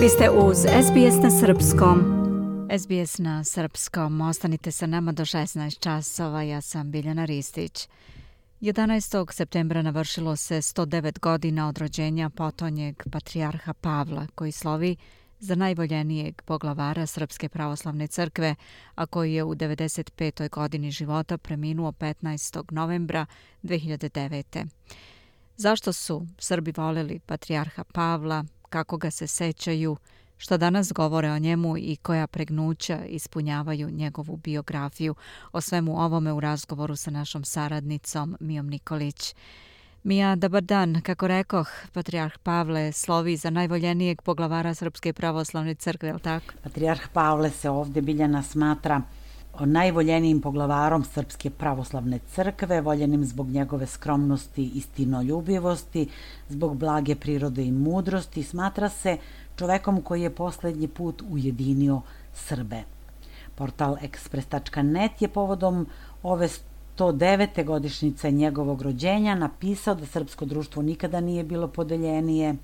Vi ste uz SBS na Srpskom. SBS na Srpskom. Ostanite sa nama do 16 časova. Ja sam Biljana Ristić. 11. septembra navršilo se 109 godina od rođenja potonjeg patrijarha Pavla, koji slovi za najvoljenijeg poglavara Srpske pravoslavne crkve, a koji je u 95. godini života preminuo 15. novembra 2009. Zašto su Srbi voleli patrijarha Pavla, kako ga se sećaju, što danas govore o njemu i koja pregnuća ispunjavaju njegovu biografiju. O svemu ovome u razgovoru sa našom saradnicom Mijom Nikolić. Mija, dobar dan. Kako rekoh, Patrijarh Pavle slovi za najvoljenijeg poglavara Srpske pravoslavne crkve, je li tako? Patrijarh Pavle se ovde Biljana smatra najvoljenijim poglavarom Srpske pravoslavne crkve, voljenim zbog njegove skromnosti i stinoljubivosti, zbog blage prirode i mudrosti, smatra se čovekom koji je poslednji put ujedinio Srbe. Portal Express.net je povodom ove 109. godišnjice njegovog rođenja napisao da srpsko društvo nikada nije bilo podeljenije,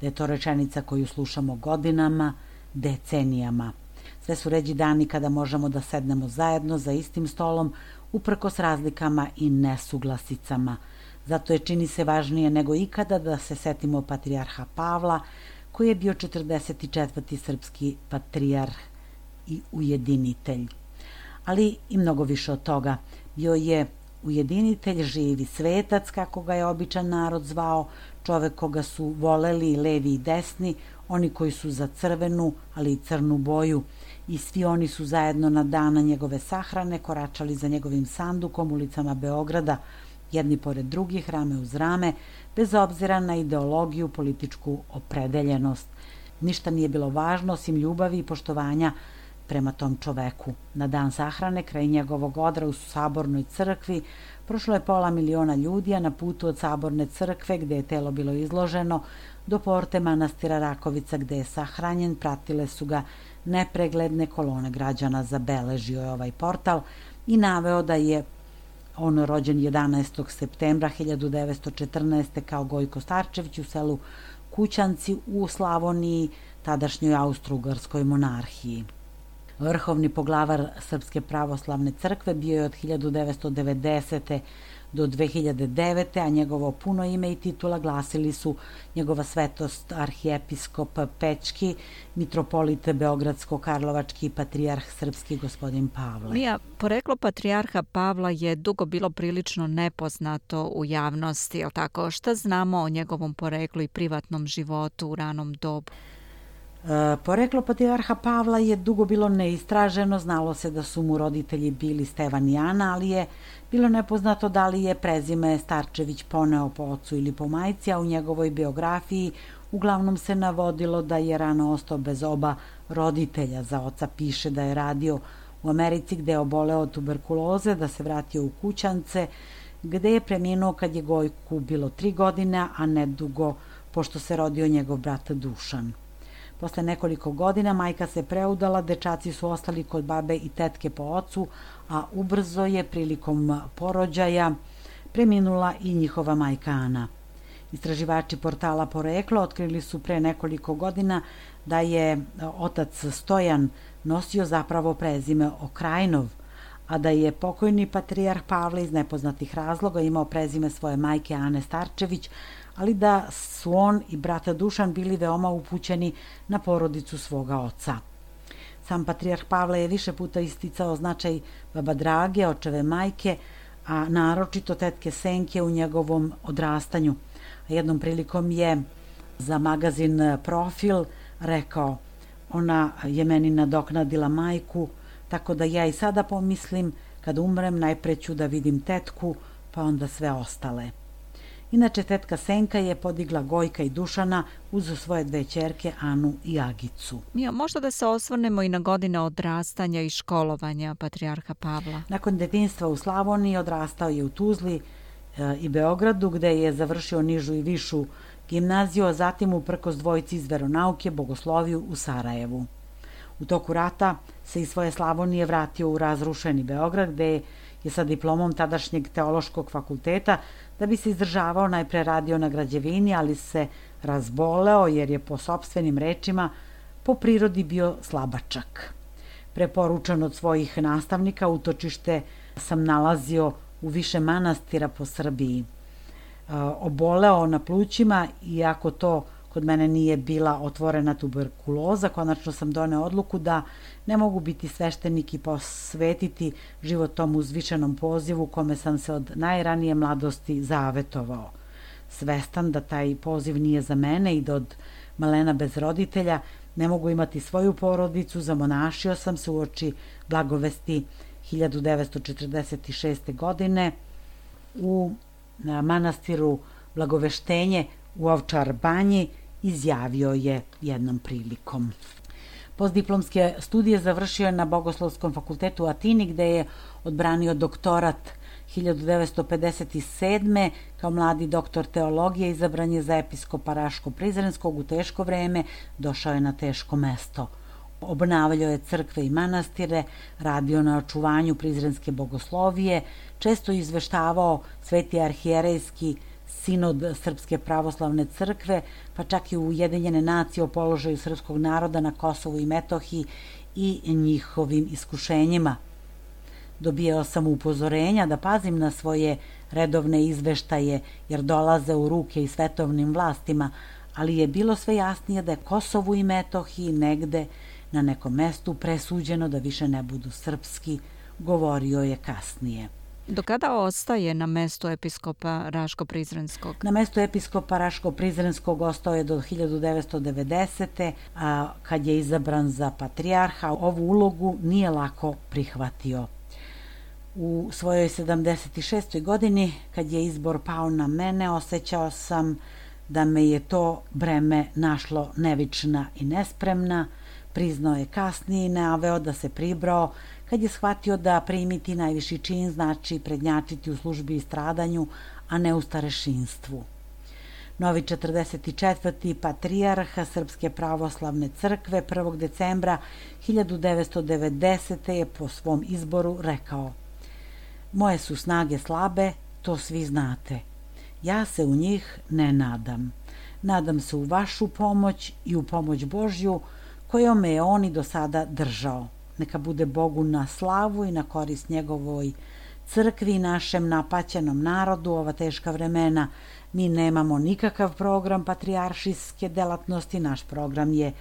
da je to rečenica koju slušamo godinama, decenijama – Sve su ređi dani kada možemo da sednemo zajedno za istim stolom, uprkos razlikama i nesuglasicama. Zato je čini se važnije nego ikada da se setimo patrijarha Pavla, koji je bio 44. srpski patrijarh i ujedinitelj. Ali i mnogo više od toga. Bio je ujedinitelj, živi svetac, kako ga je običan narod zvao, čovek koga su voleli levi i desni, oni koji su za crvenu, ali i crnu boju, i svi oni su zajedno na dana njegove sahrane koračali za njegovim sandukom ulicama Beograda, jedni pored drugih, rame uz rame, bez obzira na ideologiju, političku opredeljenost. Ništa nije bilo važno osim ljubavi i poštovanja prema tom čoveku. Na dan sahrane, kraj njegovog odra u Sabornoj crkvi, prošlo je pola miliona ljudi, a na putu od Saborne crkve, gde je telo bilo izloženo, do porte manastira Rakovica, gde je sahranjen, pratile su ga nepregledne kolone građana zabeležio je ovaj portal i naveo da je on rođen 11. septembra 1914. kao Gojko Starčević u selu Kućanci u Slavoniji, tadašnjoj Austro-Ugarskoj monarhiji. Vrhovni poglavar Srpske pravoslavne crkve bio je od 1990 do 2009. a njegovo puno ime i titula glasili su njegova svetost arhijepiskop Pečki, mitropolite Beogradsko-Karlovački patrijarh srpski gospodin Pavle. Mija, poreklo patrijarha Pavla je dugo bilo prilično nepoznato u javnosti, je tako? Šta znamo o njegovom poreklu i privatnom životu u ranom dobu? Poreklo patrijarha Pavla je dugo bilo neistraženo, znalo se da su mu roditelji bili Stevan i Ana, ali je bilo nepoznato da li je prezime Starčević poneo po ocu ili po majci, a u njegovoj biografiji uglavnom se navodilo da je rano ostao bez oba roditelja. Za oca piše da je radio u Americi gde je oboleo od tuberkuloze, da se vratio u kućance, gde je preminuo kad je Gojku bilo tri godine, a nedugo pošto se rodio njegov brat Dušan. Posle nekoliko godina majka se preudala, dečaci su ostali kod babe i tetke po ocu, a ubrzo je prilikom porođaja preminula i njihova majka Ana. Istraživači portala Poreklo otkrili su pre nekoliko godina da je otac Stojan nosio zapravo prezime Okrajnov, a da je pokojni patrijarh Pavle iz nepoznatih razloga imao prezime svoje majke Ane Starčević, ali da su on i brata Dušan bili veoma upućeni na porodicu svoga oca. Sam patrijarh Pavle je više puta isticao značaj baba Drage, očeve majke, a naročito tetke Senke u njegovom odrastanju. Jednom prilikom je za magazin Profil rekao ona je meni nadoknadila majku, tako da ja i sada pomislim kad umrem najpre ću da vidim tetku, pa onda sve ostale. Inače, tetka Senka je podigla Gojka i Dušana uz svoje dve čerke Anu i Agicu. Ja, možda da se osvrnemo i na godine odrastanja i školovanja Patrijarha Pavla. Nakon detinstva u Slavoniji odrastao je u Tuzli e, i Beogradu, gde je završio nižu i višu gimnaziju, a zatim uprkos dvojici iz veronauke bogosloviju u Sarajevu. U toku rata se iz svoje Slavonije vratio u razrušeni Beograd, gde je sa diplomom tadašnjeg teološkog fakulteta da bi se izdržavao najpre radio na građevini, ali se razboleo jer je po sobstvenim rečima po prirodi bio slabačak. Preporučan od svojih nastavnika utočište sam nalazio u više manastira po Srbiji. E, oboleo na plućima, iako to kod mene nije bila otvorena tuberkuloza, konačno sam doneo odluku da ne mogu biti sveštenik i posvetiti život tom uzvišenom pozivu kome sam se od najranije mladosti zavetovao. Svestan da taj poziv nije za mene i da od malena bez roditelja ne mogu imati svoju porodicu, zamonašio sam se u oči blagovesti 1946. godine u manastiru Blagoveštenje u Ovčar banji izjavio je jednom prilikom. Postdiplomske studije završio je na Bogoslovskom fakultetu u Atini gde je odbranio doktorat 1957. kao mladi doktor teologije izabran je za episkopa Raško-Prizrenskog u teško vreme, došao je na teško mesto. Obnavljao je crkve i manastire, radio na očuvanju prizrenske bogoslovije, često izveštavao sveti arhijerejski sinod Srpske pravoslavne crkve, pa čak i Ujedinjene nacije o položaju srpskog naroda na Kosovu i Metohiji i njihovim iskušenjima. Dobijao sam upozorenja da pazim na svoje redovne izveštaje, jer dolaze u ruke i svetovnim vlastima, ali je bilo sve jasnije da je Kosovu i Metohiji negde na nekom mestu presuđeno da više ne budu srpski, govorio je kasnije. Do kada ostaje na mestu episkopa Raško-Prizrenskog? Na mestu episkopa Raško-Prizrenskog ostao je do 1990. A kad je izabran za patrijarha, ovu ulogu nije lako prihvatio. U svojoj 76. godini, kad je izbor pao na mene, osjećao sam da me je to breme našlo nevična i nespremna, priznao je kasnije i naveo da se pribrao kad je shvatio da primiti najviši čin znači prednjačiti u službi i stradanju, a ne u starešinstvu. Novi 44. patrijarha Srpske pravoslavne crkve 1. decembra 1990. je po svom izboru rekao Moje su snage slabe, to svi znate. Ja se u njih ne nadam. Nadam se u vašu pomoć i u pomoć Božju kojom me je on i do sada držao. Neka bude Bogu na slavu i na korist njegovoj crkvi i našem napaćenom narodu ova teška vremena. Mi nemamo nikakav program patrijaršijske delatnosti, naš program je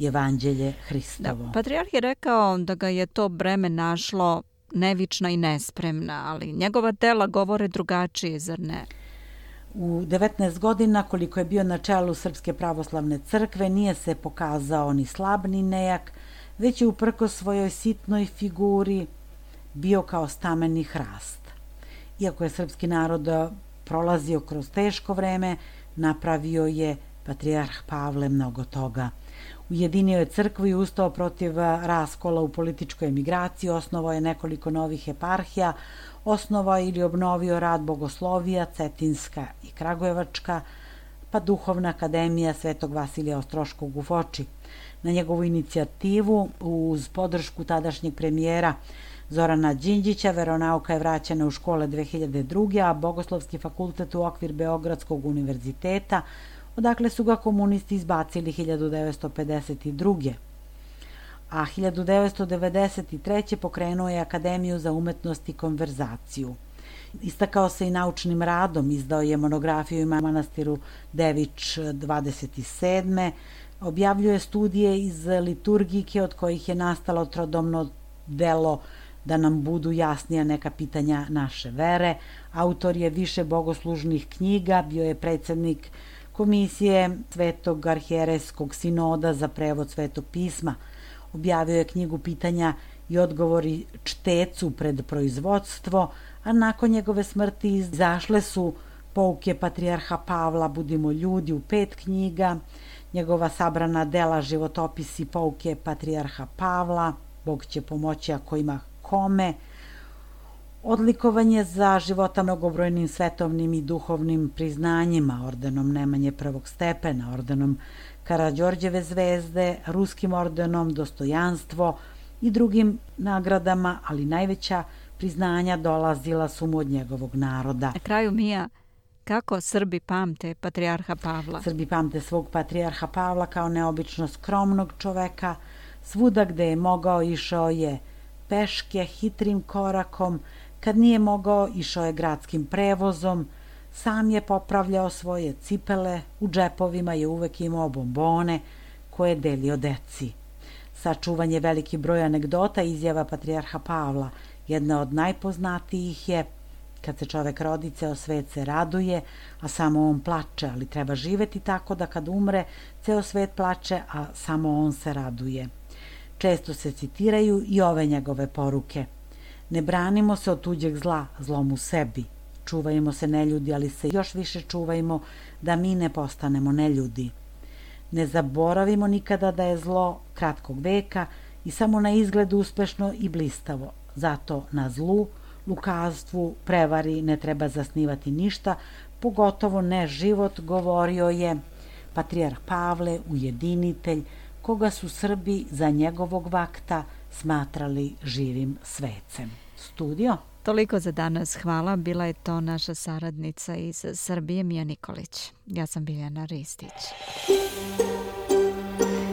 Evanđelje Hristovo. Da, patrijarh je rekao da ga je to breme našlo nevična i nespremna, ali njegova tela govore drugačije, zar ne? U 19 godina koliko je bio na čelu Srpske pravoslavne crkve nije se pokazao ni slab ni nejak, već je uprko svojoj sitnoj figuri bio kao stameni hrast. Iako je srpski narod prolazio kroz teško vreme, napravio je patrijarh Pavle mnogo toga. Ujedinio je crkvu i ustao protiv raskola u političkoj emigraciji, osnovao je nekoliko novih eparhija, osnovao ili obnovio rad bogoslovija, Cetinska i Kragujevačka, pa Duhovna akademija Svetog Vasilija Ostroškog u Foči – na njegovu inicijativu uz podršku tadašnjeg premijera Zorana Đinđića, veronauka je vraćena u škole 2002. a Bogoslovski fakultet u okvir Beogradskog univerziteta, odakle su ga komunisti izbacili 1952. A 1993. pokrenuo je Akademiju za umetnost i konverzaciju. Istakao se i naučnim radom, izdao je monografiju ima manastiru Dević 27 objavljuje studije iz liturgike od kojih je nastalo trodomno delo da nam budu jasnija neka pitanja naše vere. Autor je više bogoslužnih knjiga, bio je predsednik Komisije Svetog arhijereskog sinoda za prevod Svetog pisma. Objavio je knjigu pitanja i odgovori čtecu pred proizvodstvo, a nakon njegove smrti izašle su pouke Patrijarha Pavla Budimo ljudi u pet knjiga, njegova sabrana dela životopisi pouke Patrijarha Pavla, Bog će pomoći ako ima kome, odlikovanje za života mnogobrojnim svetovnim i duhovnim priznanjima, ordenom Nemanje prvog stepena, ordenom Karadžorđeve zvezde, ruskim ordenom, dostojanstvo i drugim nagradama, ali najveća priznanja dolazila su mu od njegovog naroda. Na kraju Mija, Kako Srbi pamte patrijarha Pavla? Srbi pamte svog patrijarha Pavla kao neobično skromnog čoveka. Svuda gde je mogao išao je peške, hitrim korakom. Kad nije mogao, išao je gradskim prevozom. Sam je popravljao svoje cipele, u džepovima je uvek imao bombone koje je delio deci. Sačuvan je veliki broj anegdota izjava patrijarha Pavla. Jedna od najpoznatijih je Kad se čovek rodi, ceo svet se raduje, a samo on plače, ali treba živeti tako da kad umre, ceo svet plače, a samo on se raduje. Često se citiraju i ove njegove poruke. Ne branimo se od tuđeg zla, zlom u sebi. Čuvajmo se neljudi, ali se još više čuvajmo da mi ne postanemo neljudi. Ne zaboravimo nikada da je zlo kratkog veka i samo na izgled uspešno i blistavo. Zato na zlu, lukavstvu, prevari ne treba zasnivati ništa, pogotovo ne život, govorio je patrijarh Pavle, ujedinitelj, koga su Srbi za njegovog vakta smatrali živim svecem. Studio? Toliko za danas. Hvala. Bila je to naša saradnica iz Srbije, Mija Nikolić. Ja sam Biljana Ristić.